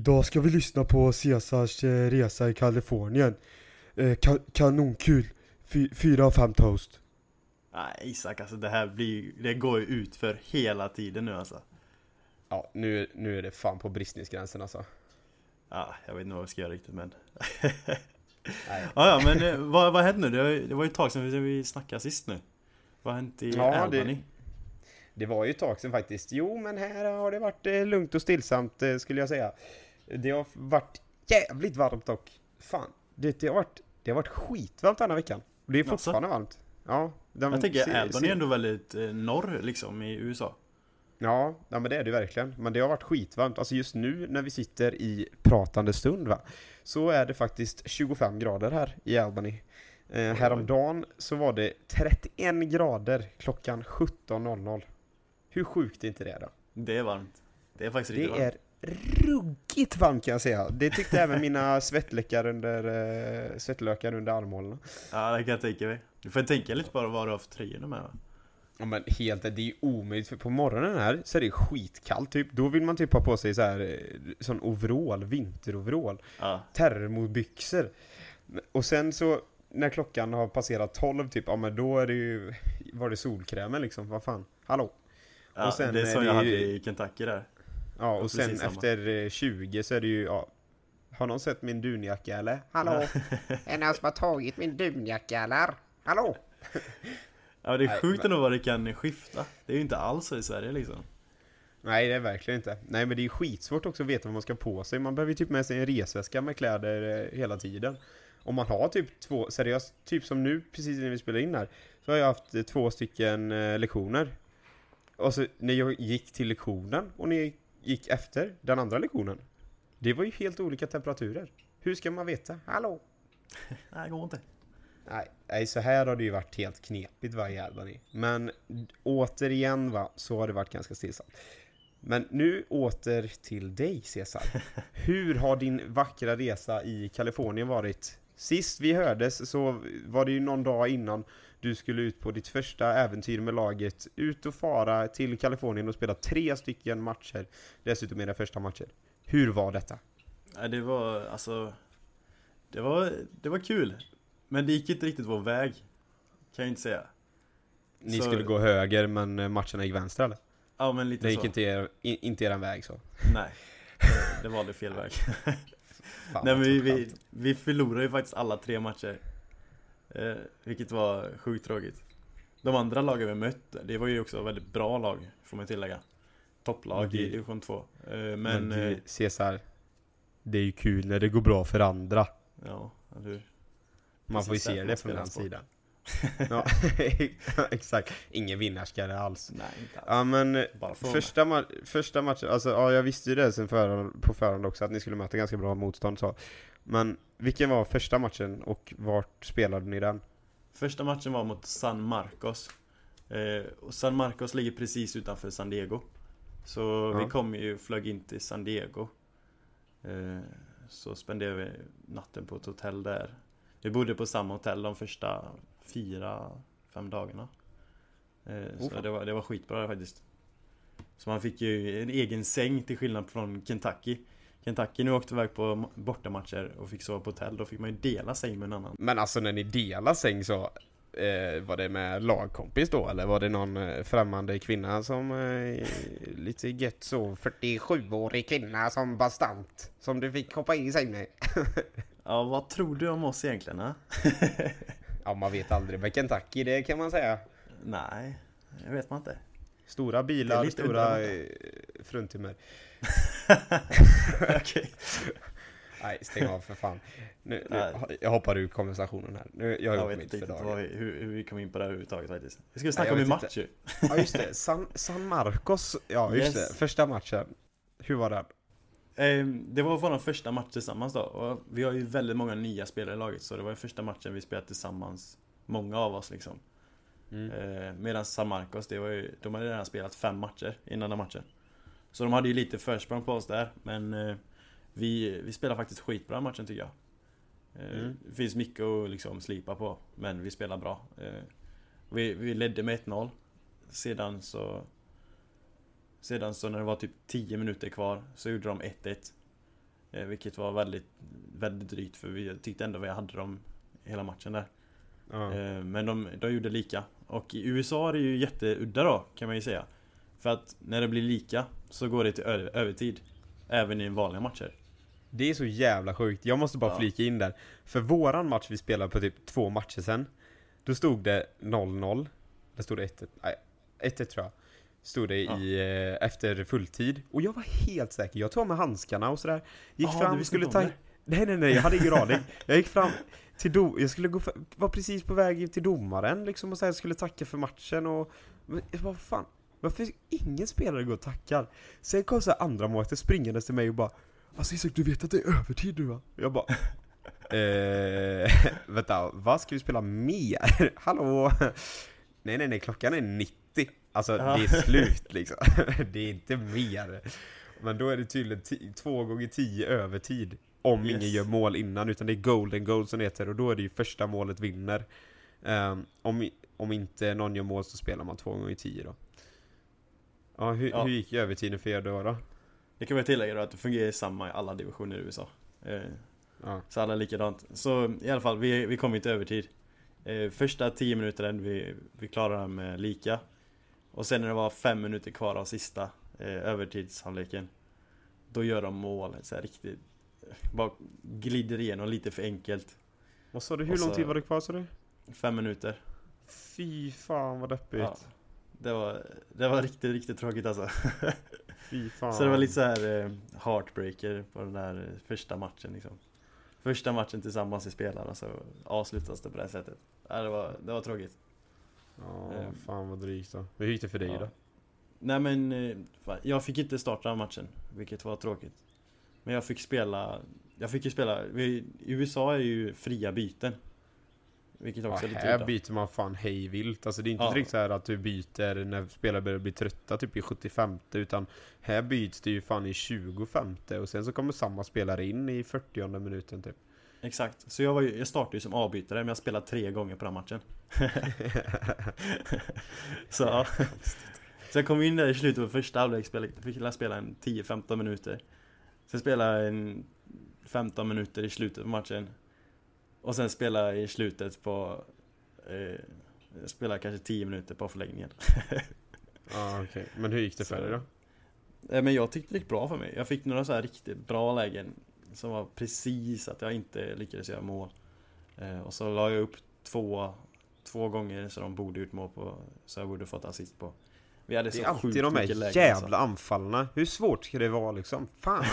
Idag ska vi lyssna på Caesars eh, resa i Kalifornien. Eh, ka kanonkul. Fy fyra av fem toast. Nej Isak alltså det här blir Det går ju ut för hela tiden nu alltså Ja, nu, nu är det fan på bristningsgränsen alltså. Ja, jag vet inte vad vi ska göra riktigt men Nej. Ja, ja men eh, vad, vad hände nu? Det var, det var ju ett tag sedan vi snackade sist nu Vad har hänt i ja, Albany? Det, det var ju ett tag sedan faktiskt. Jo, men här har det varit eh, lugnt och stillsamt skulle jag säga. Det har varit jävligt varmt dock. Fan, det, det, har, varit, det har varit skitvarmt denna veckan. Det är fortfarande alltså? varmt. Ja, de, jag tänker Albany är ändå väldigt eh, norr liksom i USA. Ja, ja, men det är det verkligen. Men det har varit skitvarmt. Alltså just nu när vi sitter i pratande stund va, så är det faktiskt 25 grader här i Albany. Eh, häromdagen så var det 31 grader klockan 17.00. Hur sjukt är inte det då? Det är varmt. Det är faktiskt riktigt varmt. Är ruggigt varmt kan jag säga. Det tyckte även mina svettläckar under, äh, svettlökar under armhålorna. Ja, det kan jag tänka mig. Du får tänka lite på vad du har för tröjorna med va? Ja men helt, det är ju omöjligt för på morgonen här så är det skitkallt typ. Då vill man typ ha på sig så här eh, sån overall, vinteroverall. Ja. Termobyxor. Och sen så när klockan har passerat 12 typ, ja men då är det ju, var det solkrämen liksom, vad fan, hallå? Ja, och sen det är så jag hade i Kentucky där. Ja, och sen efter 20 eh, så är det ju, ja, har någon sett min dunjacka eller? Hallå? är det någon som har tagit min dunjacka eller? Hallå? ja, det är sjukt ändå vad det kan skifta. Det är ju inte alls så i Sverige liksom. Nej, det är verkligen inte. Nej, men det är skitsvårt också att veta vad man ska på sig. Man behöver ju typ med sig en resväska med kläder eh, hela tiden. Om man har typ två, seriöst, typ som nu precis när vi spelar in här, så har jag haft eh, två stycken lektioner och så när jag gick till lektionen och när jag gick efter den andra lektionen. Det var ju helt olika temperaturer. Hur ska man veta? Hallå? Nej, det går inte. Nej, nej, så här har det ju varit helt knepigt varje Albany. Men återigen va, så har det varit ganska stillsamt. Men nu åter till dig Cesar. Hur har din vackra resa i Kalifornien varit? Sist vi hördes så var det ju någon dag innan du skulle ut på ditt första äventyr med laget. Ut och fara till Kalifornien och spela tre stycken matcher. Dessutom era första matcher. Hur var detta? Ja, det var alltså... Det var, det var kul. Men det gick inte riktigt vår väg. Kan jag inte säga. Ni så... skulle gå höger men eh, matcherna gick vänster eller? Ja men lite så. Det gick så. inte, er, inte eran väg så? Nej. Det, det valde fel väg. Fan, Nej men vi, vi, vi förlorade ju faktiskt alla tre matcher. Eh, vilket var sjukt tråkigt. De andra lagen vi mötte, det var ju också väldigt bra lag, får man tillägga. Topplag i division 2. Eh, men... men eh, Cesar, det är ju kul när det går bra för andra. Ja, eller Man får ju se det från den sidan. Ja, exakt. Ingen vinnarskalle alls. Nej, inte alls. Ja, men första, ma första matchen, alltså ja, jag visste ju det sen för, på förhand också att ni skulle möta ganska bra motstånd så. Men vilken var första matchen och vart spelade ni den? Första matchen var mot San Marcos. Eh, och San Marcos ligger precis utanför San Diego. Så ja. vi kom ju, flög in till San Diego. Eh, så spenderade vi natten på ett hotell där. Vi bodde på samma hotell de första fyra, fem dagarna. Eh, så det var, det var skitbra faktiskt. Så man fick ju en egen säng till skillnad från Kentucky. Kentucky nu åkte iväg på bortamatcher och fick sova på hotell, då fick man ju dela säng med en annan. Men alltså när ni delar säng så, eh, var det med lagkompis då? Eller var det någon eh, främmande kvinna som, eh, lite gött så, 47-årig kvinna som bastant, som du fick hoppa in i säng med? ja, vad tror du om oss egentligen? Eh? ja, man vet aldrig med Kentucky, det kan man säga. Nej, det vet man inte. Stora bilar, stora eh, fruntimmer. Okej. Nej, stäng av för fan. Nu, nu, jag hoppar ur konversationen här. Nu, jag, jag vet inte riktigt hur, hur vi kom in på det här överhuvudtaget faktiskt. Vi skulle snacka Nej, om en match ju. Ja just det, San, San Marcos. Ja just yes. det, första matchen. Hur var den? Ehm, det var vår första match tillsammans då. Och vi har ju väldigt många nya spelare i laget. Så det var ju första matchen vi spelade tillsammans. Många av oss liksom. Mm. Ehm, medan San Marcos, det var ju, de hade redan spelat fem matcher innan den matchen. Så de hade ju lite försprång på oss där, men eh, vi, vi spelar faktiskt skitbra matchen tycker jag. Eh, mm. Det finns mycket att liksom slipa på, men vi spelar bra. Vi, vi ledde med 1-0. Sedan så... Sedan så när det var typ 10 minuter kvar så gjorde de 1-1. Eh, vilket var väldigt, väldigt drygt för vi tyckte ändå vi hade dem hela matchen där. Eh, Men de, de gjorde lika. Och i USA är det ju jätteudda då, kan man ju säga. För att när det blir lika så går det till ö- övertid. Även i vanliga matcher. Det är så jävla sjukt. Jag måste bara Ja. flika in där. För våran match vi spelade på typ två matcher sen. Då stod det 0-0. Det stod det 1-1. Nej, 1-1 tror jag. Stod det Ja. i, eh, efter fulltid. Och jag var helt säker. Jag tog med handskarna och sådär. Gick Ah, fram, skulle ta... det? Nej, nej, nej. Jag hade ingen aning. Jag gick fram till do... Jag skulle gå... Var precis på väg till domaren liksom och så här, skulle tacka för matchen och... Men jag bara, vad fan? Varför ingen spelare går och tackar? Sen kom så andra målvakten springandes till mig och bara Alltså Isak, du vet att det är övertid nu va? Jag bara eh, Vänta, vad ska vi spela mer? Hallå? Nej nej nej, klockan är 90 Alltså Ja. det är slut liksom Det är inte mer Men då är det tydligen två gånger tio övertid Om Yes. ingen gör mål innan, utan det är golden goal som det heter Och då är det ju första målet vinner Ehm, om, om inte någon gör mål så spelar man två gånger tio då Ja, hur, Ja. hur gick övertiden för er då? då? Det kan vi tillägga då att det fungerar samma i alla divisioner i USA. Eh, Ja. Så alla är likadant. Så i alla fall, vi, vi kom inte övertid. Eh, första 10 minuterna vi, vi klarade med lika. Och sen när det var 5 minuter kvar av sista eh, övertidshalvleken. Då gör de mål, så här riktigt. Bara glider igenom lite för enkelt. Vad sa du, hur Och lång så- tid var det kvar sa du? 5 minuter. Fy fan vad deppigt Ja. Det var, det var riktigt, riktigt tråkigt alltså. Fy fan Så det var lite så här eh, heartbreaker på den där eh, första matchen liksom. Första matchen tillsammans i spelarna så avslutas det på det här sättet. Ja, det, var, det var tråkigt. Ja, Eh. fan vad drygt då Hur gick det för dig Ja. då? Nej men, eh, fan, jag fick inte starta matchen, vilket var tråkigt. Men jag fick spela, jag fick ju spela, i USA är ju fria byten. Vilket Ja, också är lite här udda. byter man fan hej vilt Alltså det är inte Ja. direkt så här att du byter när spelare börjar bli trötta typ i 75 Utan här byts det ju fan i 25 och sen så kommer samma spelare in i 40 minuten typ Exakt, så jag, var ju, jag startade ju som avbytare men jag spelade tre gånger på den matchen. så ja. Så jag kom in där i slutet på första halvlek, fick spela en 10-15 minuter. Sen spelade jag en 15 minuter i slutet på matchen. Och sen spelade jag i slutet på... Eh, spelade kanske 10 minuter på förlängningen. Ja okej, men hur gick det för Så- dig då? Men jag tyckte det gick bra för mig. Jag fick några så här riktigt bra lägen. Som var precis att jag inte lyckades göra mål. Eh, Och så la jag upp två, två gånger så de borde gjort mål på. Så jag borde fått assist på. Vi hade Det så är alltid de här jävla alltså. anfallarna Hur svårt ska det vara liksom? Fan!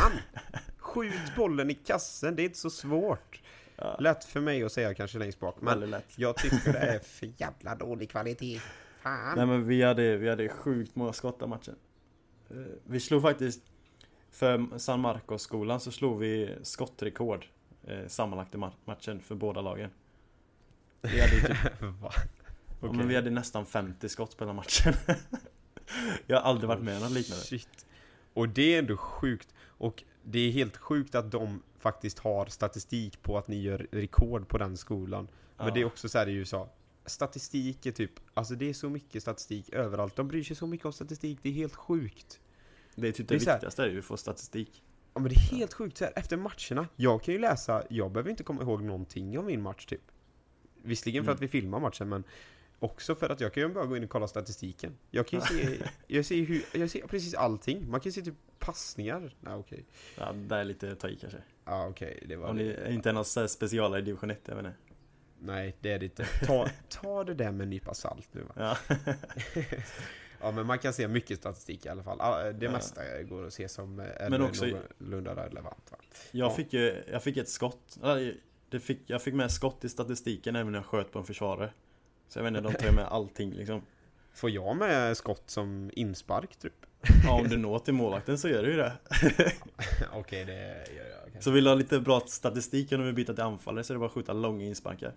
Skjut bollen i kassen, det är inte så svårt Ja, Lätt för mig att säga kanske längst bak, men jag tycker det är för jävla dålig kvalitet Fan! Nej men vi hade, vi hade sjukt många skott av matchen. Eh, Vi slog faktiskt, för San Marcos-skolan så slog vi skottrekord eh, sammanlagt i ma- matchen för båda lagen. Vi hade typ, Okej. men vi hade nästan 50 skott på den matchen. Jag har aldrig varit med om något liknande. Shit. Och det är ändå sjukt. Och det är helt sjukt att de faktiskt har statistik på att ni gör rekord på den skolan. Men Ja. det är också så här i USA. Statistik är typ, alltså det är så mycket statistik överallt. De bryr sig så mycket om statistik, det är helt sjukt. Det är typ Det det, är viktigaste, är ju att få statistik. Ja men det är helt sjukt så här, efter matcherna. Jag kan ju läsa, jag behöver inte komma ihåg någonting om min match typ. Visserligen för Mm. att vi filmar matchen men också för att jag kan ju bara gå in och kolla statistiken. Jag kan ju se, jag ser, hur, jag ser precis allting. Man kan ju se typ passningar. Nej okej. Ja, det är lite att ta i kanske. Ja okej, det var Om det. ni inte är något specialare i division 1, jag vet inte. Nej det är det inte. Ta, ta det där med en nypa salt nu va. Ja. Ja men man kan se mycket statistik i alla fall. Det Ja. mesta går att se som eh, Men också- någorlunda relevant va. Jag Ja. fick ju, jag fick ett skott. Det fick, jag fick med skott i statistiken även när jag sköt på en försvarare. Så jag vet inte, de tar med allting liksom. Får jag med skott som inspark typ? Ja, om du når till målvakten så gör du ju det. Okej det gör jag kanske. Så vill du ha lite bra statistik och du vill byta till anfallare så är det bara att skjuta långa insparkar.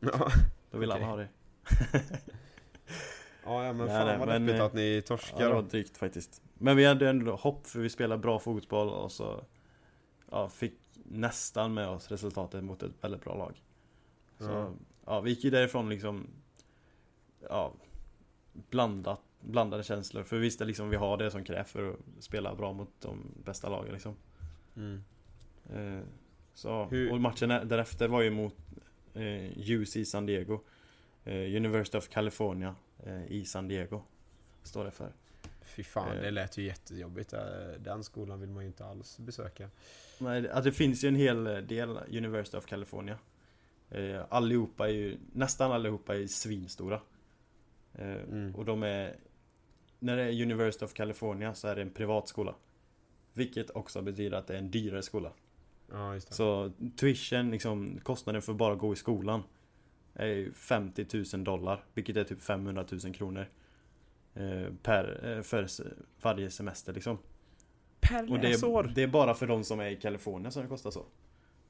Ja. Då vill Okej. alla ha det. Ja, ja men Nej, fan nej, vad men, deppigt eh, att ni Ja, torskar det var drygt faktiskt. Men vi hade ändå hopp för vi spelade bra fotboll och så ja, fick nästan med oss resultatet mot ett väldigt bra lag. Så Ja. ja, vi gick ju därifrån liksom ja, blandat, blandade känslor. För vi visste liksom vi har det som krävs för att spela bra mot de bästa lagen liksom. Mm. Eh, så, Hur- och matchen därefter var ju mot eh, UC San Diego. Eh, University of California i San Diego. Står det för. Fy fan, Eh. det lät ju jättejobbigt. Eh, Den skolan vill man ju inte alls besöka. Nej, det- alltså det finns ju en hel del University of California. Eh, allihopa är ju, nästan allihopa är svinstora. Eh, Mm. Och de är, när det är University of California så är det en privat skola. Vilket också betyder att det är en dyrare skola. Ja, just det. Så tuition, liksom kostnaden för bara att gå i skolan är ju 50 000 dollar, vilket är typ 500 000 kronor. Eh, per, eh, för varje semester liksom. per Och det är, det är bara för de som är i Kalifornien som det kostar så.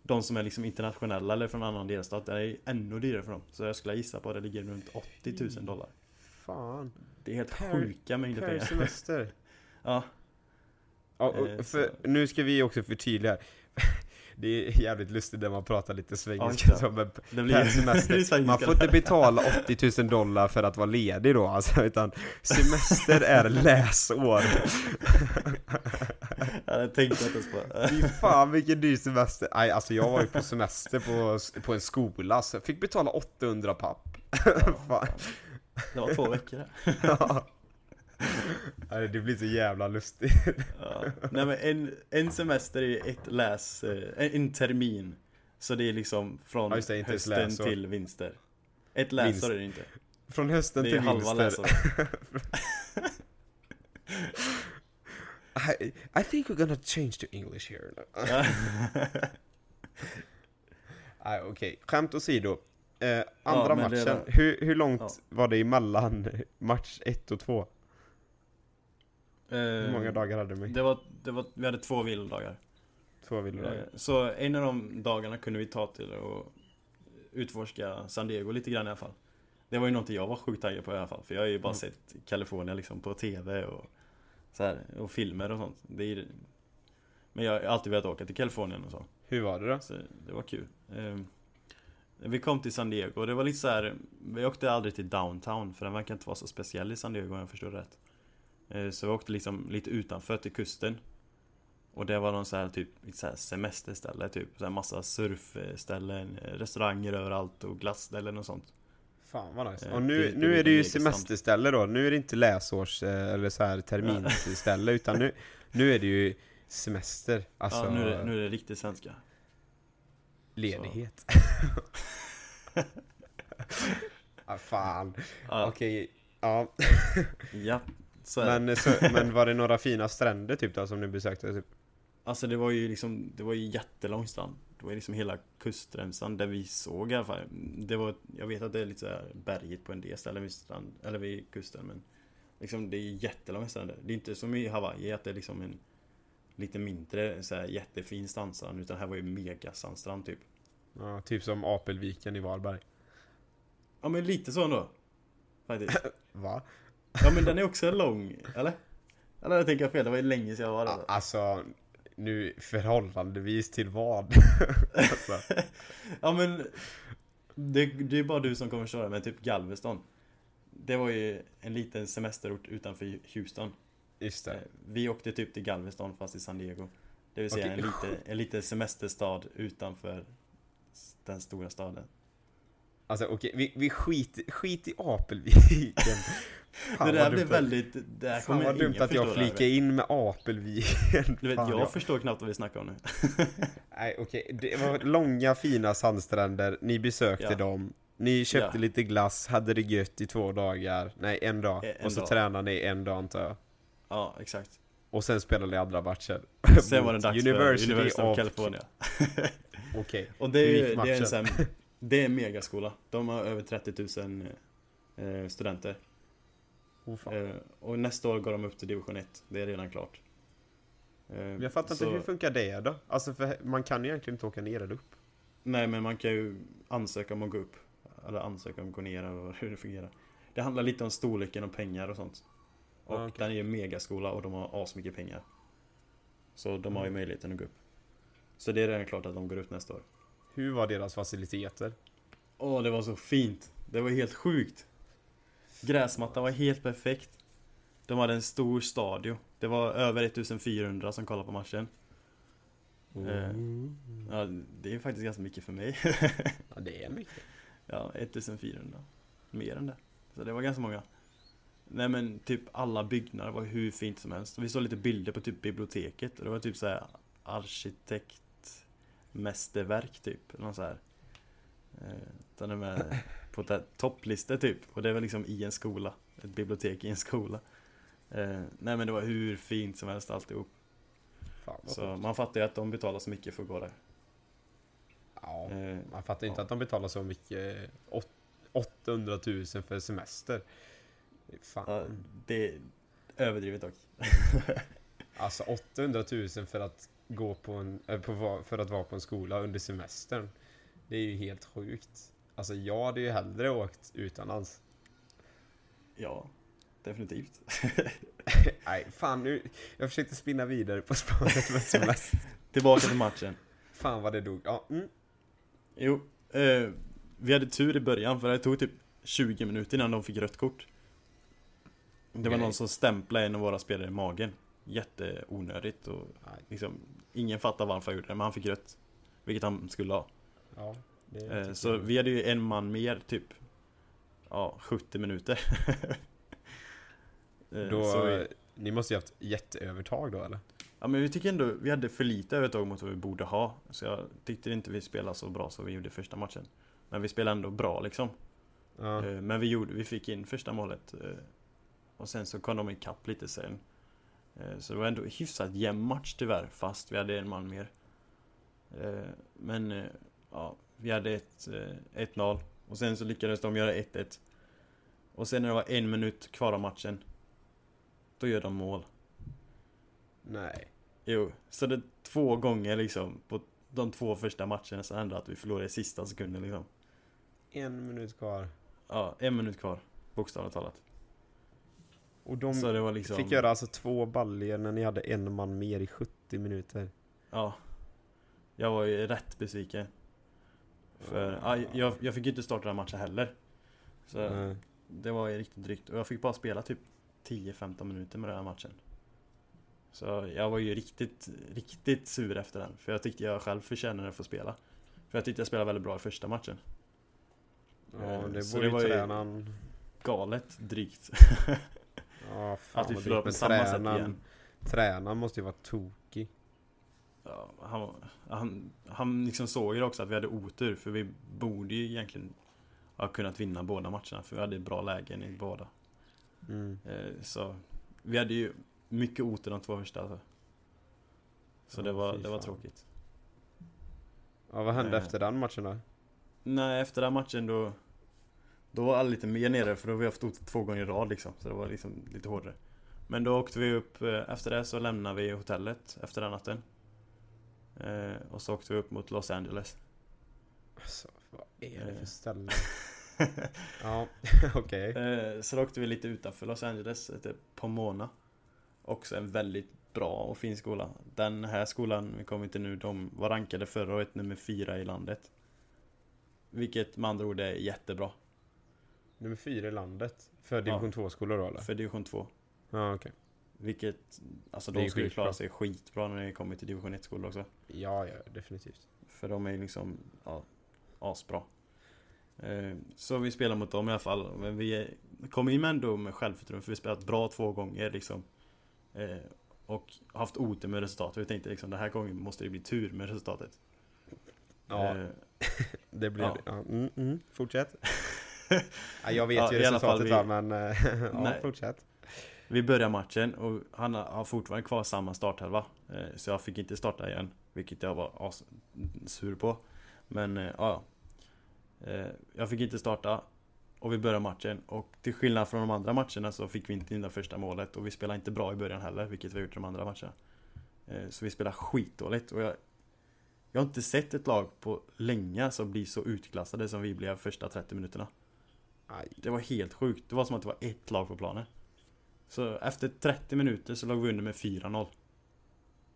De som är liksom internationella eller från annan delstat, det är ännu dyrare för dem. Så jag skulle gissa på att det ligger runt 80 000 dollar. Fan. Det är helt Per- sjuka mängder Per pengar. semester. Ja, Ja, och Eh, för, nu ska vi också förtydliga här. Det är jävligt lustigt när man pratar lite Ja, svengelska det. så, men det blir semester. Man får inte betala 80 000 dollar för att vara ledig då alltså, utan semester är läsår. Ja, det tänkte jag inte ens på. Fy fan vilken dyr semester. Nej, alltså jag var ju på semester på, på en skola, så jag fick betala 800 papp. fan. Det var två veckor det. Ja. Det blir så jävla lustigt. Ja. Nej men en, en semester är ett läs, eh, en, en termin. Så det är liksom från Ja, det, hösten till vinter. Ett läsår Vinst. är det inte. Från hösten Det är till halva. I, I think we're gonna change to English here. Ja. Nej, okej. Skämt åsido. Eh, andra det matchen, var- hur, hur långt Ja. var det emellan match 1 och 2? Hur Eh, många dagar hade vi? Det var, det var, vi hade två vilodagar. Två vilodagar. Eh, Så en av de dagarna kunde vi ta till att utforska San Diego lite grann i alla fall. Det var ju någonting jag var sjukt taggad på i alla fall. För jag har ju bara Mm. sett California liksom på TV och så här, och filmer och sånt. Det är, men jag har alltid velat åka till Kalifornien och så. Hur var det då? Så det var kul. Eh, Vi kom till San Diego och det var lite så här. Vi åkte aldrig till downtown för den verkar inte vara så speciell i San Diego om jag förstår rätt. Eh, Så vi åkte liksom lite utanför till kusten. Och det var någon så här typ så här semesterställe typ. Så här massa surfställen, eh, restauranger överallt och glassställen och sånt. Fan vad nice. Eh, Och nu, det- det nu blir är det ju semesterställe då. Nu är det inte läsårs eller så här terminsställe utan nu, nu är det ju semester. Alltså ja, nu, är det, nu är det riktigt svenska. ledighet. ah, fan. Ja, Okej. Ja. ja det. Men, så, men var det några fina stränder typ då som du besökte? Typ? Alltså det var ju liksom, det var ju jättelång strand. Det var ju liksom hela kustremsan där vi såg i alla fall. Det var, jag vet att det är lite så här bergigt på en del ställen vid strand, eller vid kusten men Liksom det är jättelånga stränder. Det är inte som i Hawaii att det är liksom en Lite mindre så här jättefin sandstrand utan här var ju mega sandstrand typ. Ja, typ som Apelviken i Varberg. Ja men lite så ändå. Faktiskt. Va? Ja men den är också lång, eller? Eller jag tänker fel, det var ju länge sedan jag var där. Alltså, nu förhållandevis till vad? alltså, Ja men det, det är bara du som kommer köra med typ Galveston Det var ju en liten semesterort utanför Houston just Eh, det. Vi åkte typ till Galveston fast i San Diego Det vill säga Okej. en, lite, en liten semesterstad utanför den stora staden Alltså okej, vi, vi skit, skit i Apelviken. Fan Det där blev väldigt, det här Fan vad dumt att jag flikar in med Apelviken. Du vet, Fan, jag förstår knappt vad vi snackar om nu Nej okej, det var långa fina sandstränder, ni besökte Ja. dem. Ni köpte Ja. lite glass, hade det gött i två dagar. Nej, en dag. Eh, en och så dag. tränade ni en dag antar jag. Ja, exakt Och sen spelade ni andra matcher. Sen var det dags University för University of of- California Okej. Och det är, det är en sån Det är en megaskola. De har över 30 000 eh, studenter. Oh, eh, Och nästa år går de upp till division 1 Det är redan klart. Eh, Jag fattar så- inte, hur funkar det då? Alltså för man kan ju egentligen inte åka ner eller upp. Nej men man kan ju ansöka om att gå upp. Eller ansöka om att gå ner och hur det fungerar. Det handlar lite om storleken och pengar och sånt. Och Ah, okej. den är ju en megaskola och de har asmycket pengar. Så de har ju Mm. möjligheten att gå upp. Så det är redan klart att de går upp nästa år Hur var deras faciliteter? Åh, det var så fint. Det var helt sjukt. Gräsmattan var helt perfekt. De hade en stor stadio. Det var över 1400 som kollade på matchen. Mm. Ja, det är faktiskt ganska mycket för mig. ja, det är mycket. Ja, 1400. Mer än det. Så det var ganska många. Nej men typ alla byggnader var hur fint som helst. Vi såg lite bilder på typ biblioteket och det var typ så här arkitektmästerverk typ. Någon så här. Eh, den är med på topplistor typ. Och det var liksom i en skola. Ett bibliotek i en skola. Eh, nej men det var hur fint som helst alltihop. Fan, så man fattar ju att de betalar så mycket för att gå där. Ja, eh, man fattar inte ja. att de betalar så mycket. 800 000 för semester. Fan. Ja, det är överdrivet dock. alltså 800 000 för att gå på en, eh, för att vara på en skola under semestern. Det är ju helt sjukt. Alltså jag hade ju hellre åkt utomlands. Ja, definitivt. Nej, fan nu. Jag försökte spinna vidare på spåret med semester. Tillbaka till matchen. Fan vad det dog. Ja, mm. Jo, eh, vi hade tur i början för det tog typ 20 minuter innan de fick rött kort. Det var någon som stämplade en av våra spelare i magen. Jätteonödigt och liksom, ingen fattar varför han gjorde det, men han fick rött. Vilket han skulle ha. Ja, eh, så jag. vi hade ju en man mer, typ Ja, 70 minuter. eh, då, vi... Ni måste ju haft jätteövertag då eller? Ja men vi tycker ändå vi hade för lite övertag mot vad vi borde ha. Så jag tyckte inte vi spelade så bra som vi gjorde första matchen. Men vi spelade ändå bra liksom. Ja. Eh, men vi, gjorde, vi fick in första målet. Eh, och sen så kom de ikapp lite sen. Eh, så det var ändå hyfsat jämn match tyvärr, fast vi hade en man mer. Men ja, vi hade ett 1-0. Och sen så lyckades de göra 1-1. Och sen när det var en minut kvar av matchen. Då gör de mål. Nej. Jo, så det två gånger liksom på de två första matcherna så hände att vi förlorade i sista sekunden liksom. En minut kvar. Ja, en minut kvar. Bokstavligt talat. Och de så det var liksom... fick göra alltså två baljer när ni hade en man mer i 70 minuter. Ja. Jag var ju rätt besviken. För ja. jag, jag fick ju inte starta den matchen heller. Så mm. det var ju riktigt drygt. Och jag fick bara spela typ 10-15 minuter med den här matchen. Så jag var ju riktigt, riktigt sur efter den. För jag tyckte jag själv förtjänade att få spela. För jag tyckte jag spelade väldigt bra i första matchen. Ja, eh, det borde ju tränaren... Galet drygt. ja, fan Att vi förlorade på samma sätt igen. Tränaren måste ju vara tokig. Ja, han, han, han liksom såg ju också att vi hade otur. För vi borde ju egentligen ha kunnat vinna båda matcherna. För vi hade bra lägen i båda. Mm. Eh, så vi hade ju mycket otur de två första alltså. Så ja, det var, det var tråkigt. Ja, vad hände eh. efter den matchen då? Nej, efter den matchen då Då var alla lite mer nere för då har vi haft otur två gånger i rad liksom. Så det var liksom lite hårdare. Men då åkte vi upp, eh, efter det så lämnade vi hotellet efter den natten. Eh, och så åkte vi upp mot Los Angeles. Alltså, vad är det för ställe? ja, okej. Okay. Eh, så då åkte vi lite utanför Los Angeles, typ Pomona. Också en väldigt bra och fin skola. Den här skolan vi kommer till nu, de var rankade förra året nummer fyra i landet. Vilket med andra ord är jättebra. Nummer fyra i landet? För division ja, 2-skolor då eller? För division 2. Ja, okej. Okay. Vilket, alltså de skulle klara sig skitbra när det kommer till division 1-skolor också. Ja, ja, definitivt. För de är liksom, ja, asbra. Eh, så vi spelar mot dem i alla fall. Men vi kom in med ändå med självförtroende för vi spelat bra två gånger liksom. Eh, och haft otur med resultatet. Vi tänkte liksom den här gången måste det bli tur med resultatet. Ja, eh, det blev ja. ja. Mm, mm, fortsätt. Ja, jag vet ja, ju resultatet vi, men ja, nej. fortsätt. Vi börjar matchen och han har fortfarande kvar samma starthalva. Så jag fick inte starta igen, vilket jag var sur på. Men ja, jag fick inte starta och vi börjar matchen och till skillnad från de andra matcherna så fick vi inte in det första målet och vi spelade inte bra i början heller, vilket vi har gjort i de andra matcherna. Eh, så vi spelade skitdåligt och jag, jag har inte sett ett lag på länge som blir så utklassade som vi blev första 30 minuterna. Aj. Det var helt sjukt. Det var som att det var ett lag på planen. Så efter 30 minuter så låg vi under med 4-0.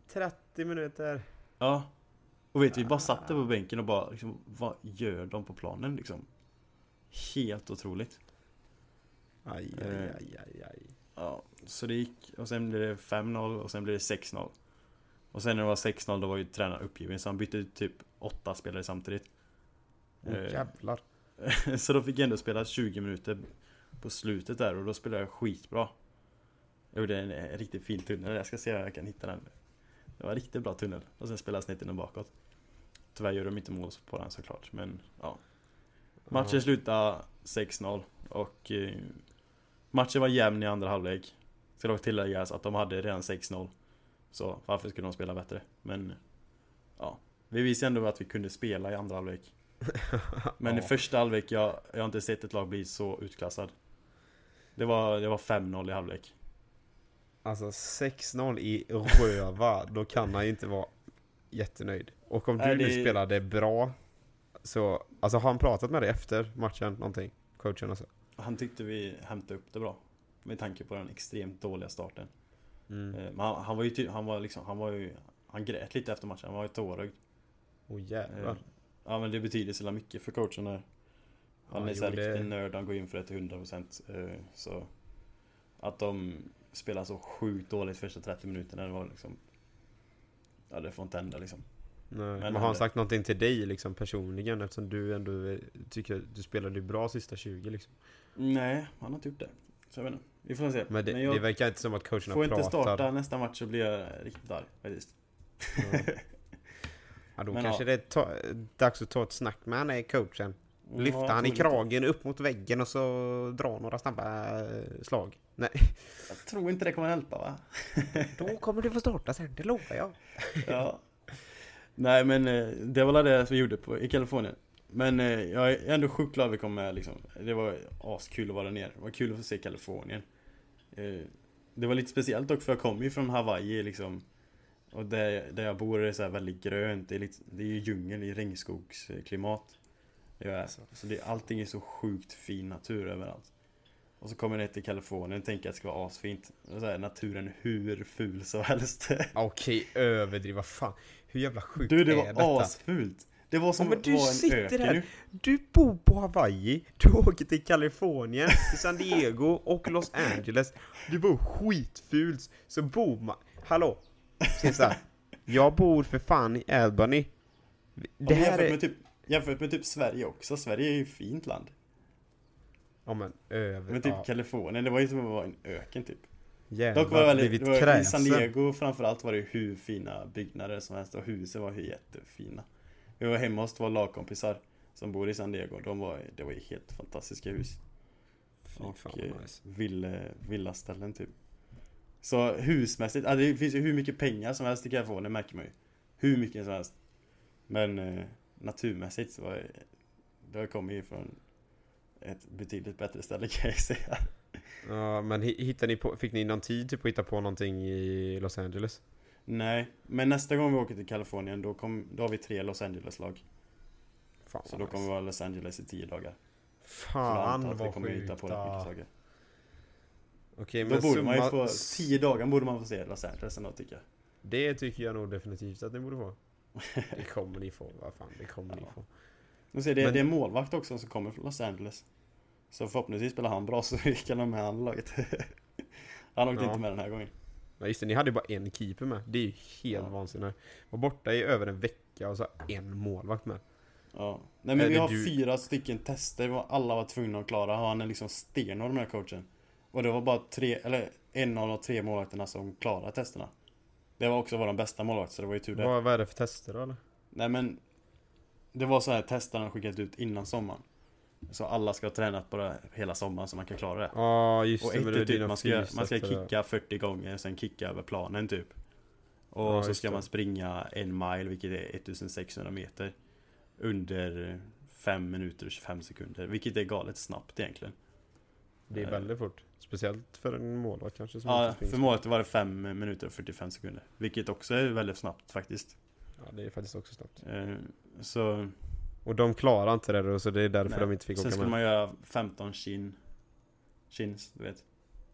30 minuter? Ja. Och vet du, vi bara satt där på bänken och bara liksom, vad gör de på planen liksom? Helt otroligt. Aj, aj, aj, aj, aj. Ja, så det gick. Och sen blev det 5-0 och sen blev det 6-0. Och sen när det var 6-0 då var ju tränaren uppgiven så han bytte ut typ åtta spelare samtidigt. Oh, Eh, jävlar. så då fick jag ändå spela 20 minuter på slutet där och då spelade jag skitbra. Jag gjorde en, en riktigt fin tunnel, jag ska se om jag kan hitta den. Det var en riktigt bra tunnel och sen spelade jag snett in och bakåt. Tyvärr gjorde de inte mål på den såklart, men ja. Matchen slutade 6-0 och eh, matchen var jämn i andra halvlek. Ska dock tilläggas att de hade redan 6-0. Så varför skulle de spela bättre? Men ja, vi visade ändå att vi kunde spela i andra halvlek. Men i Ja. första halvlek, jag, jag har inte sett ett lag bli så utklassad. Det var, det var 5-0 i halvlek. Alltså 6-0 i röva, då kan han ju inte vara jättenöjd. Och om du Nej, nu det- spelade bra, så, alltså har han pratat med dig efter matchen någonting? Coachen alltså? Han tyckte vi hämtade upp det bra. Med tanke på den extremt dåliga starten. Mm. Eh, Men han, han var ju ty- han var liksom, han var ju Han grät lite efter matchen, han var ju tårögd. Åh Eh, jävlar. Ja men det betyder så mycket för coachen där. Han Ja, är så här riktig nörd, han går in för det till 100% eh, Så Att de spelar så sjukt dåligt första 30 minuterna, det var liksom Ja det får inte hända liksom. Nej. Men, men har han- sagt någonting till dig liksom personligen eftersom du ändå eh, tycker du spelade bra sista 20 liksom? Nej, han har inte gjort det. Så jag vet inte. Vi får se. Men det, jag det verkar inte som att coacherna får inte pratar. starta nästa match så blir jag riktigt arg faktiskt. Ja. Ja, då Men kanske ja. det är ta, dags att ta ett snack med han är coachen. Lyfta Ja, han i kragen upp mot väggen och så dra några snabba eh, slag. Nej, Jag tror inte det kommer hjälpa va? då kommer du få starta sen, det lovar jag. Ja. Nej men eh, det var det vi gjorde på, i Kalifornien. Men eh, jag är ändå sjukt glad vi kom med liksom. Det var askul att vara där nere. Det var kul att få se Kalifornien. Det var lite speciellt dock för jag kommer ju från Hawaii liksom. Och där, där jag bor är det så här väldigt grönt. Det är, lite, det är ju djungel, det är regnskogsklimat. Det är, så det, allting är så sjukt fin natur överallt. Och så kommer jag ner till Kalifornien och tänker att det ska vara asfint. Och så är naturen hur ful som helst. Okej, överdriva fan. Hur jävla sjukt Du det är var detta? asfult! Det var som Ja, men du vara en sitter öken här. Du bor på Hawaii, du åker till Kalifornien, till San Diego och Los Angeles. Du bor skitfult, så bor man... Hallå? Cesar, jag bor för fan i Albany. Det här jämfört, är... med typ, jämfört med typ Sverige också, Sverige är ju ett fint land. Ja men över... Men typ ja, Kalifornien, det var ju som att vara en öken typ. jävlar, Dock var det väldigt, det var, i. San Diego framförallt var det hur fina byggnader som helst och husen var jättefina. Vi var hemma hos två lagkompisar som bor i San Diego, de var, det var ju helt fantastiska hus. Fy Och fan eh, vad nice. vill, villaställen typ. Så husmässigt, ja, det finns ju hur mycket pengar som helst i Kalifornien märker man ju. Hur mycket som helst. Men eh, naturmässigt så var det, det kommer ju från ett betydligt bättre ställe kan jag säga. Ja, men hi- hittade ni på, fick ni någon tid typ att hitta på någonting i Los Angeles? Nej, men nästa gång vi åker till Kalifornien då, kom, då har vi tre Los Angeles-lag. Så vad då kommer vi nice. vara i Los Angeles i tio dagar. Fan antar att vi vad kommer hitta sjukt. på rätt mycket saker. Okej Då men borde man ju summa... få, tio dagar borde man få se Los Angeles ändå tycker jag. Det tycker jag nog definitivt att ni borde få. Det kommer ni få, vad fan, det kommer ni Ja. få. Nu ser det, Men- det är målvakt också som kommer från Los Angeles. Så förhoppningsvis spelar han bra så vi kan ha med han i laget. han åkte Ja. inte med den här gången. Ja just det, ni hade ju bara en keeper med. Det är ju helt Ja. vansinnigt. Var borta i över en vecka och så en målvakt med. Ja. Nej men Är vi har du- fyra stycken tester alla var tvungna att klara. Han är liksom stenhård med coachen. Och det var bara tre, eller en av de tre målvakterna som klarade testerna. Det var också vår bästa målvakt så det var ju tur det. Vad, vad är det för tester då eller? Nej men Det var så här testarna har skickat ut innan sommaren. Så alla ska ha tränat på det hela sommaren så man kan klara det. Ja just Och det, är typ man ska, man ska kicka 40 gånger, sen kicka över planen typ. Och Ja, så ska det. man springa en mile, vilket är 1600 meter. Under 5 minuter och 25 sekunder, vilket är galet snabbt egentligen. Det är Eh. väldigt fort. Speciellt för en målvakt kanske Ja, för målet var det 5 minuter och 45 sekunder. Vilket också är väldigt snabbt faktiskt. Ja, det är faktiskt också snabbt. Eh, Så Och de klarar inte det då, så det är därför Nej. de inte fick sen åka skulle med. man göra 15 chin. Chins, du vet.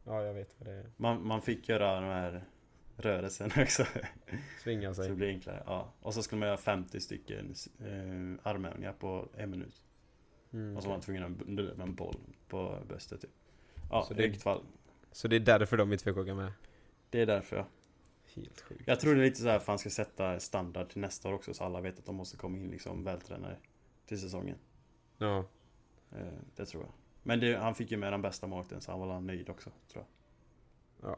Ja, jag vet vad det är. Man, man fick göra de här rörelserna också. Svinga Så det sig. blir enklare. Ja. Och så skulle man göra 50 stycken eh, armhävningar på en minut. Mm, Och så var man tvungen att med en boll på bröstet typ. Ja, Så i det- vilket fall. Så det är därför de inte fick åka med. Det är därför jag. Helt sjukt. Jag tror det är lite så här för han ska sätta standard till nästa år också så alla vet att de måste komma in liksom vältränade till säsongen. Ja. Eh, det tror jag. Men det, han fick ju med den bästa målvakten så han var nöjd också, tror jag.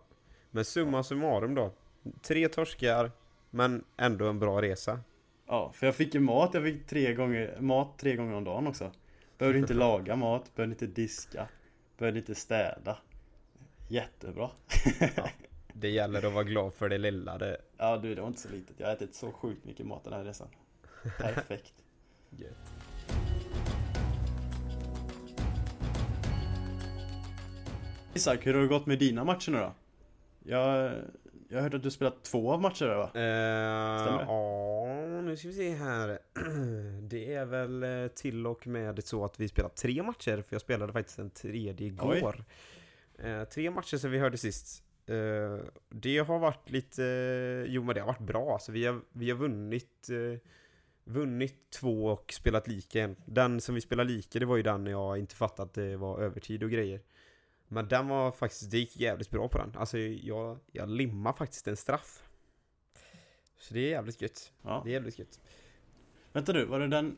Men summa summarum då. Tre torskar, men ändå en bra resa. Ja, för jag fick ju mat, jag fick tre gånger, mat tre gånger om dagen också. Behövde inte laga mat, behövde inte diska, behövde inte städa. Jättebra. Det gäller att vara glad för det lilla. Det... Ja du, det var inte så litet. Jag har ätit så sjukt mycket mat den här resan. Perfekt. Gött. Isak, hur har det gått med dina matcher nu då? Jag, jag hörde att du spelat två av matcherna va? Eh, Stämmer det? ja, nu ska vi se här. Det är väl eh, till och med så att vi spelar tre matcher, för jag spelade faktiskt en tredje igår. Eh, tre matcher sen vi hörde sist. Eh, det har varit lite, jo men det har varit bra. Alltså, vi, har, vi har vunnit, eh, vunnit två och spelat lika en. Den som vi spelade lika, det var ju den jag inte fattade att det var övertid och grejer. Men den var faktiskt, det gick jävligt bra på den. Alltså jag, jag limmar faktiskt en straff. Så det är jävligt gött. Ja. Det är jävligt gött. Vänta du, var det den?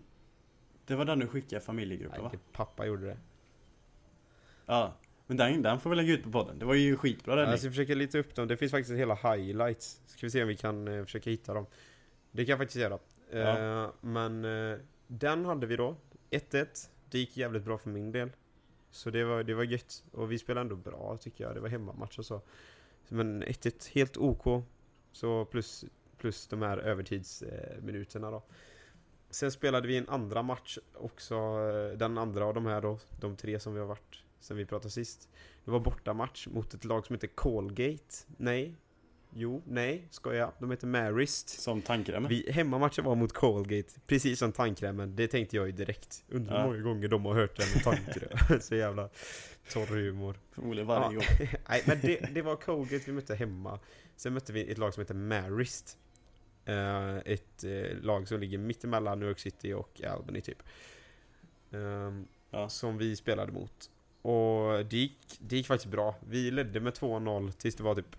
Det var den du skickade familjegruppen va? Nej, pappa gjorde det. Ja. Men den, den får vi lägga ut på podden. Det var ju skitbra räddning. Jag ska försöka leta upp dem. Det finns faktiskt hela highlights. Ska vi se om vi kan eh, försöka hitta dem. Det kan jag faktiskt göra. Ja. Eh, men eh, den hade vi då. 1-1. Det gick jävligt bra för min del. Så det var, det var gött. Och vi spelade ändå bra tycker jag. Det var hemmamatch och så. Men 1-1, helt OK. Så plus, plus de här övertidsminuterna då. Sen spelade vi en andra match också. Den andra av de här då. De tre som vi har varit sen vi pratade sist. Det var bortamatch mot ett lag som heter Colgate. Nej. Jo, nej, ska jag. De heter Marist. Som tandkrämen. Vi, hemmamatchen var mot Colgate, precis som tandkrämen. Det tänkte jag ju direkt. Undrar hur Ja. många gånger de har hört det med tandkräm. Så jävla torr humor. Förmodligen varje Ja. gång. Nej, men det, det var Colgate vi mötte hemma. Sen mötte vi ett lag som heter Marist. Eh, ett eh, lag som ligger mittemellan New York City och Albany typ. Ehm, Ja. Som vi spelade mot. Och det gick, det gick faktiskt bra. Vi ledde med 2-0 tills det var typ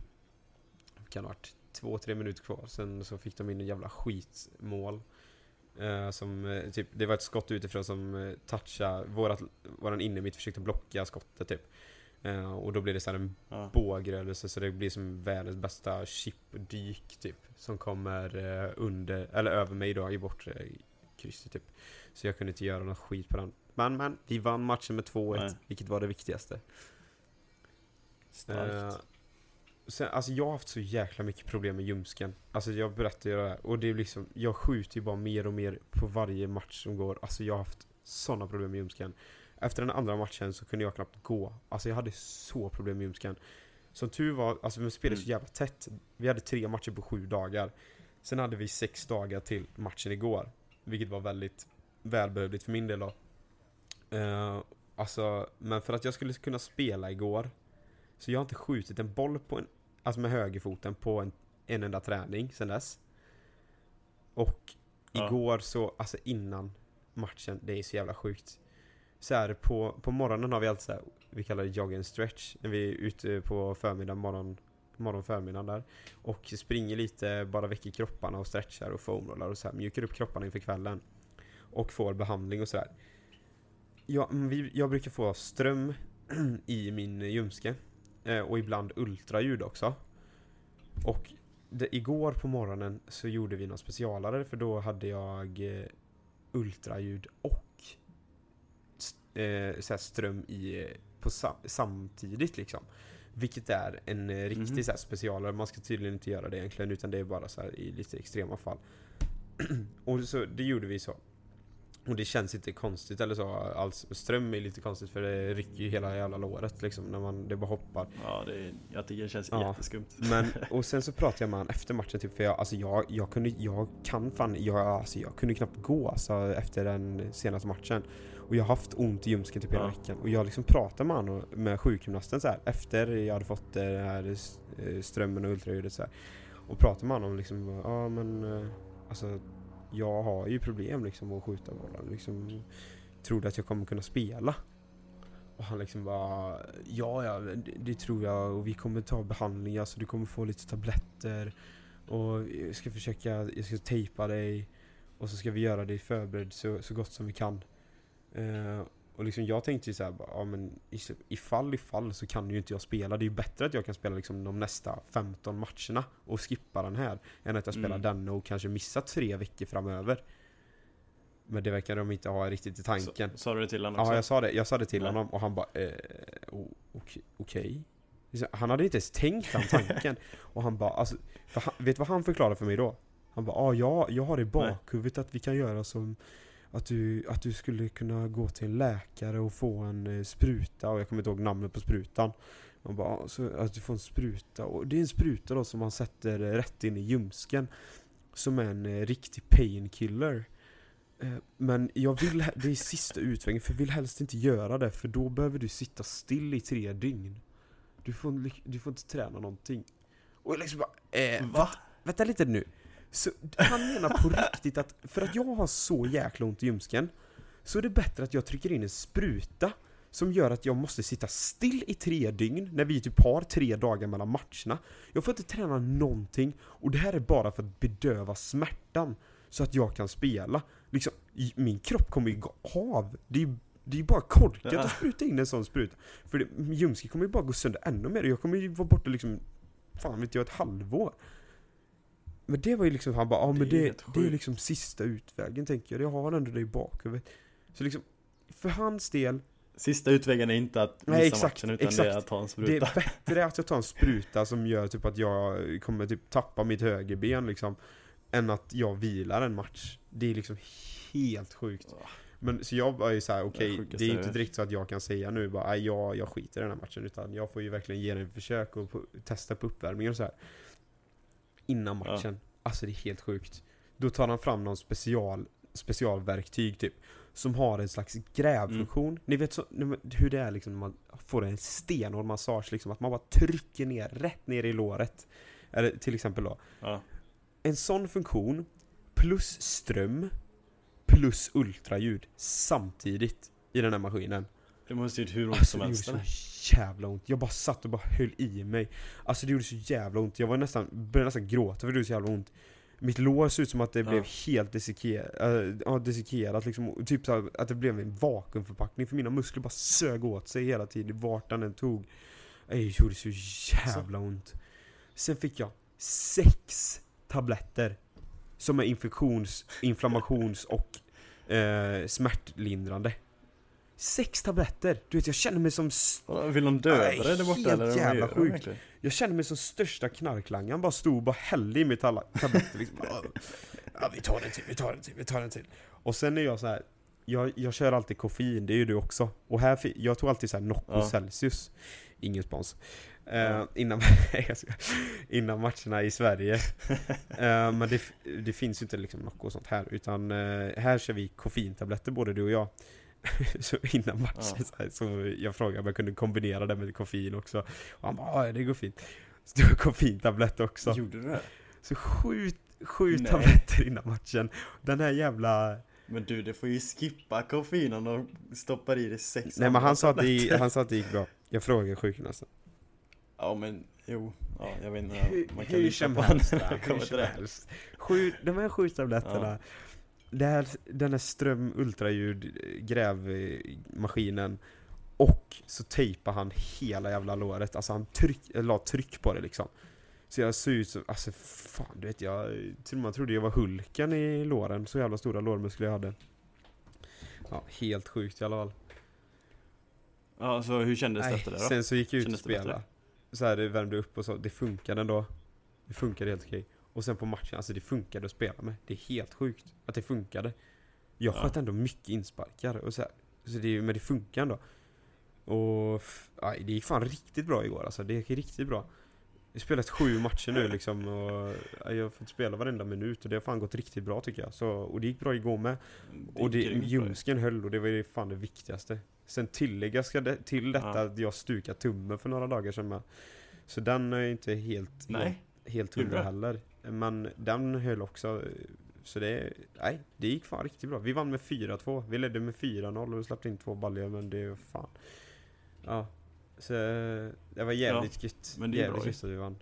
kan ha varit två, tre minuter kvar. Sen så fick de in en jävla skitmål. Eh, som, eh, typ, det var ett skott utifrån som eh, touchade, vårat, våran innermitt försökte blocka skottet typ. Eh, och då blir det så en Ja. bågrörelse så det blir som världens bästa chipdyk typ. Som kommer eh, under, eller över mig då i bortre krysset typ. Så jag kunde inte göra något skit på den. Men men, vi vann matchen med 2-1, Nej. vilket var det viktigaste. Starkt. Eh, sen, alltså jag har haft så jäkla mycket problem med ljumsken. Alltså jag berättar ju det här. Och det är liksom, jag skjuter ju bara mer och mer på varje match som går. Alltså jag har haft sådana problem med ljumsken. Efter den andra matchen så kunde jag knappt gå. Alltså jag hade så problem med ljumsken. Som tur var, alltså vi spelade så Mm. jävla tätt. Vi hade tre matcher på sju dagar. Sen hade vi sex dagar till matchen igår. Vilket var väldigt välbehövligt för min del då. Eh, alltså, men för att jag skulle kunna spela igår så jag har inte skjutit en boll på en, alltså med högerfoten på en, en enda träning sen dess. Och Ja. igår så, alltså innan matchen, det är så jävla sjukt. Så här, på, på morgonen har vi alltid så här, vi kallar det jog and stretch, när vi är ute på förmiddag, morgon, morgon förmiddagen där. Och springer lite, bara väcker kropparna och stretchar och foamrollar och så här, mjukar upp kropparna inför kvällen. Och får behandling och sådär. Jag, mm, vi, jag brukar få ström i min ljumske. Eh, och ibland ultraljud också. Och det, igår på morgonen så gjorde vi något specialare för då hade jag eh, ultraljud och eh, så ström i, på sam, samtidigt liksom. Vilket är en eh, riktig så här specialare, man ska tydligen inte göra det egentligen utan det är bara så i lite extrema fall. och så, det gjorde vi så. Och det känns inte konstigt eller så alls. Ström är lite konstigt för det rycker ju hela jävla låret liksom när man, det bara hoppar. Ja, det, jag tycker det känns Ja. jätteskumt. Men, och sen så pratade jag med honom efter matchen typ, för jag, alltså jag, jag kunde, jag kan fan, jag, alltså jag kunde knappt gå alltså, efter den senaste matchen. Och jag har haft ont i ljumsken typ hela Ja. veckan. Och jag liksom pratade med honom, med sjukgymnasten så här, efter jag hade fått eh, den här eh, strömmen och ultraljudet så här. Och pratade med honom liksom, ja men, eh, alltså jag har ju problem liksom att skjuta bollen liksom. Tror du att jag kommer kunna spela? Och han liksom bara Ja, ja, det, det tror jag och vi kommer ta behandlingar så du kommer få lite tabletter Och jag ska försöka, jag ska tejpa dig Och så ska vi göra dig förberedd så, så gott som vi kan eh, Och liksom jag tänkte ju såhär ja men ifall ifall så kan ju inte jag spela Det är ju bättre att jag kan spela liksom de nästa 15 matcherna och skippa den här Än att jag spelar Mm. den och kanske missar tre veckor framöver Men det verkar de inte ha riktigt i tanken sa du det till honom också? Ja, jag sa det, jag sa det till Nej. honom och han bara eh, okej, Liksom, Han hade inte ens tänkt den tanken Och han bara, alltså, han, vet du vad han förklarade för mig då? Han bara, ah, ja, jag har i bakhuvudet att vi kan göra som att du, att du skulle kunna gå till en läkare och få en eh, spruta och jag kommer inte ihåg namnet på sprutan. Han bara, ah, så att du får en spruta. Och det är en spruta då som man sätter eh, rätt in i ljumsken Som är en eh, riktig painkiller. Men jag vill, det är sista utvägen för jag vill helst inte göra det för då behöver du sitta still i tre dygn. Du får, du får inte träna någonting. Och jag liksom bara, eh, Va? vänta lite nu så han menar på riktigt att för att jag har så jäkla ont i ljumsken Så är det bättre att jag trycker in en spruta Som gör att jag måste sitta still i tre dygn när vi typ har tre dagar mellan matcherna. Jag får inte träna någonting och det här är bara för att bedöva smärtan Så att jag kan spela. Liksom, min kropp kommer ju gå av. Det är det är bara korkat att spruta in en sån spruta. För ljumsken kommer ju bara gå sönder ännu mer Jag kommer ju vara borta liksom Fan vet jag, ett halvår Men det var ju liksom, han bara, ja Det men det, helt det är liksom sista utvägen tänker jag. Jag har ändå det i bakhuvudet. Så liksom För hans del Sista utvägen är inte att missa Nej, exakt, matchen utan det exakt. är att ta en Det spruta. är bättre att jag tar en spruta som gör typ att jag kommer typ tappa mitt högerben liksom Än att jag vilar en match. Det är liksom helt sjukt. Men så jag var ju såhär, okej, sjukaste det är ju inte direkt så att jag kan säga nu bara, "Aj, jag, jag skiter i den här matchen Utan jag får ju verkligen ge den ett försök och testa på uppvärmningen och så här Innan Ja. matchen Alltså det är helt sjukt Då tar han fram någon special, specialverktyg typ Som har en slags grävfunktion Mm. Ni vet så, hur det är liksom när man får en stenhård massage liksom Att man bara trycker ner, rätt ner i låret Eller till exempel då Ja. en sån funktion plus ström plus ultraljud samtidigt i den här maskinen. Det måste ju gjort hur ont Alltså som det gjorde helst så jävla ont. Jag bara satt och bara höll i mig. Alltså det gjorde så jävla ont. Jag var nästan, började nästan gråta för det gjorde så jävla ont. Mitt lår såg ut som att det Ja. blev helt dissekerat, äh, ja, dissekerat liksom. Typ så här, att det blev en vakuumförpackning för mina muskler bara sög åt sig hela tiden vart den än tog. Det gjorde så jävla ont. Sen fick jag sex tabletter. Som är infektions, inflammations och eh, smärtlindrande. Sex tabletter! Du vet jag känner mig som Vill de döda dig där borta helt eller? vad jävla sjukt. Jag känner mig som största knarklangaren, bara stod och bara hällde i mig tabletter liksom. Ja, vi tar en till, vi tar en till, vi tar en till. Och sen är jag så här. Jag, jag kör alltid koffein, det är ju du också. Och här, jag tog alltid så här Nocco Ja. Celsius. Ingen spons. Ja. innan, innan matcherna i Sverige. Eh, men det, det finns ju inte liksom Nocco och sånt här. Utan eh, här kör vi koffeintabletter både du och jag. så innan matchen Ja. så, här, så jag frågade om jag kunde kombinera det med koffein också. Och han bara, ja det går fint. Så det var koffeintablett också. Gjorde du det? Så sju, sju Nej. tabletter innan matchen. Den här jävla... Men du, det får ju skippa koffeinen och stoppar i dig sex Nej men han sa, att det, han sa att det gick bra. Jag frågade sjukgymnasten. Ja men, jo. Ja, jag vet inte. Man kan hur lita på honom när det kommer till. Sju, de här sju tabletterna. Det här, den här ström ultraljud grävmaskinen. Och så tejpade han hela jävla låret. Alltså han tryck, eh, la tryck på det liksom. Så jag såg ut som, alltså fan du vet jag, och med trodde jag var Hulken i låren. Så jävla stora lårmuskler jag hade. Ja, helt sjukt i alla fall. Ja, så hur kändes det Nej, efter det då? sen så gick jag ut och Kändes det bättre? spelade. Så här, det värmde upp och så, det funkade ändå. Det funkade helt okej. Och sen på matchen, alltså det funkade att spela med. Det är helt sjukt att det funkade. Jag Ja. sköt ändå mycket insparkar och så här. Så det, men det funkar ändå. Och aj, det gick fan riktigt bra igår alltså. Det gick riktigt bra. Jag har spelat sju matcher nu liksom och jag har fått spela varenda minut och det har fan gått riktigt bra tycker jag. Så, och det gick bra igår med. Och det, bra. ljumsken höll och det var ju fan det viktigaste. Sen tillägga ska det, till detta Ja. att jag stukade tummen för några dagar sedan med. Så den är inte helt, Nej. helt, helt hundra heller. Men den höll också. Så det, nej, det gick fan riktigt bra. Vi vann med 4-2. Vi ledde med 4-0 och släppte in två baljor men det är fan. Ja. Så det var jävligt gött. men det är jävligt bra gött att vi vann.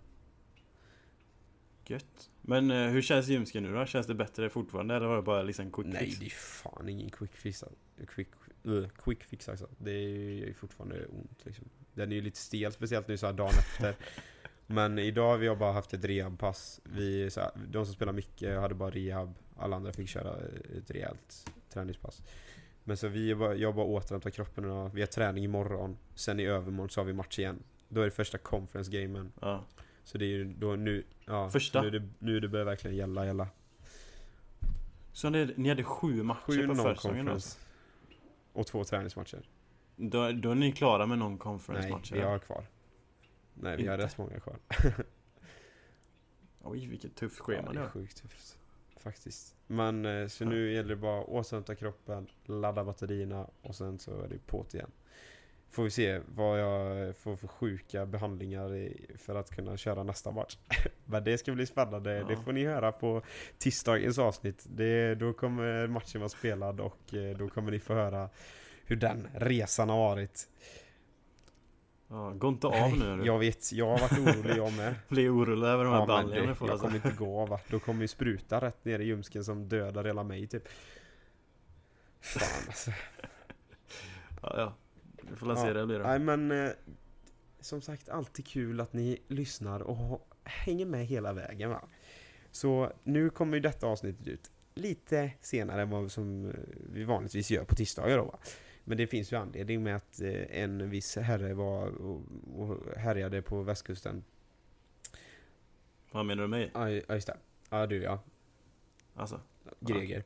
Gött. Men eh, hur känns ljumsken nu då? Känns det bättre fortfarande eller var det bara liksom quick Nej, fix? det är fan ingen quick fix. alltså. Quick, uh, quick fix alltså. Det är ju fortfarande ont liksom. Den är ju lite stel, speciellt nu så här dagen efter. Men idag har vi bara haft ett rehabpass. Vi, så här, de som spelar mycket hade bara rehab. Alla andra fick köra ett rejält träningspass. Men så vi bara, jag bara återhämtar kroppen och vi har träning imorgon. Sen i övermorgon så har vi match igen. Då är det första conference gamen. Ja. Så det är ju då nu, ja, Första? Nu, det, nu det börjar verkligen gälla, gälla. Så ni, ni hade sju matcher Sju på försäsongen alltså? non-conference. Och två träningsmatcher. Då, då är ni klara med någon Nej, conference-matcher? vi har kvar. Nej, vi har Inte? rätt många kvar. Oj, vilket tufft Ja, schema det ni är har. sjukt tufft. Faktiskt. Men eh, så nu gäller det bara att återhämta kroppen, ladda batterierna och sen så är det på igen. Får vi se vad jag får för sjuka behandlingar för att kunna köra nästa match. Men det ska bli spännande. Ja. Det får ni höra på tisdagens avsnitt. Det, då kommer matchen vara spelad och eh, då kommer ni få höra hur den resan har varit. Ja, gå inte av nu. Jag vet, jag har varit orolig jag med. Blir orolig över de här Ja, baljorna jag alltså. kommer inte gå av? Då kommer ju spruta rätt ner i ljumsken som dödar hela mig typ. Fan alltså. Ja, ja. Vi får se Ja. det blir det. Nej men eh, som sagt alltid kul att ni lyssnar och hänger med hela vägen va. Så nu kommer ju detta avsnittet ut lite senare än vad som eh, vi vanligtvis gör på tisdagar då va. Men det finns ju anledning med att eh, en viss herre var och, och härjade på västkusten. Vad menar du med? Ja ja, just det. Ja du ja. Alltså? Greger.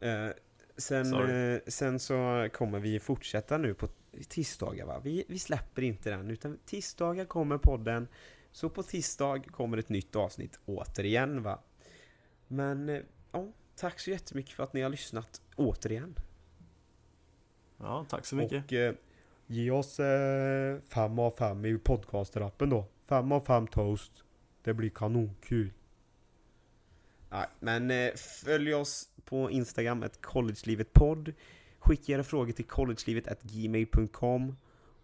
Eh, sen, eh, sen så kommer vi fortsätta nu på tisdagar va? Vi, vi släpper inte den utan tisdagar kommer podden. Så på tisdag kommer ett nytt avsnitt återigen va? Men ja, tack så jättemycket för att ni har lyssnat återigen. Ja, tack så mycket. Och eh, ge oss eh, fem av fem i podcasterappen då. Fem av fem toast. Det blir kanonkul. Nej, men eh, följ oss på Instagram, ett collegelivetpodd. Skicka era frågor till collegelivet.gmail.com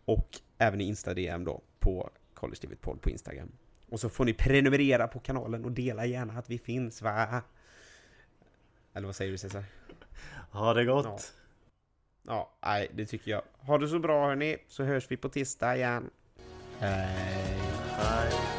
och även i Insta-DM då på collegelivetpodd på Instagram. Och så får ni prenumerera på kanalen och dela gärna att vi finns va? Eller vad säger du Cesar? Ha det gott! Ja, nej, det tycker jag. Ha det så bra hörni, så hörs vi på tisdag igen. Hej. Hej!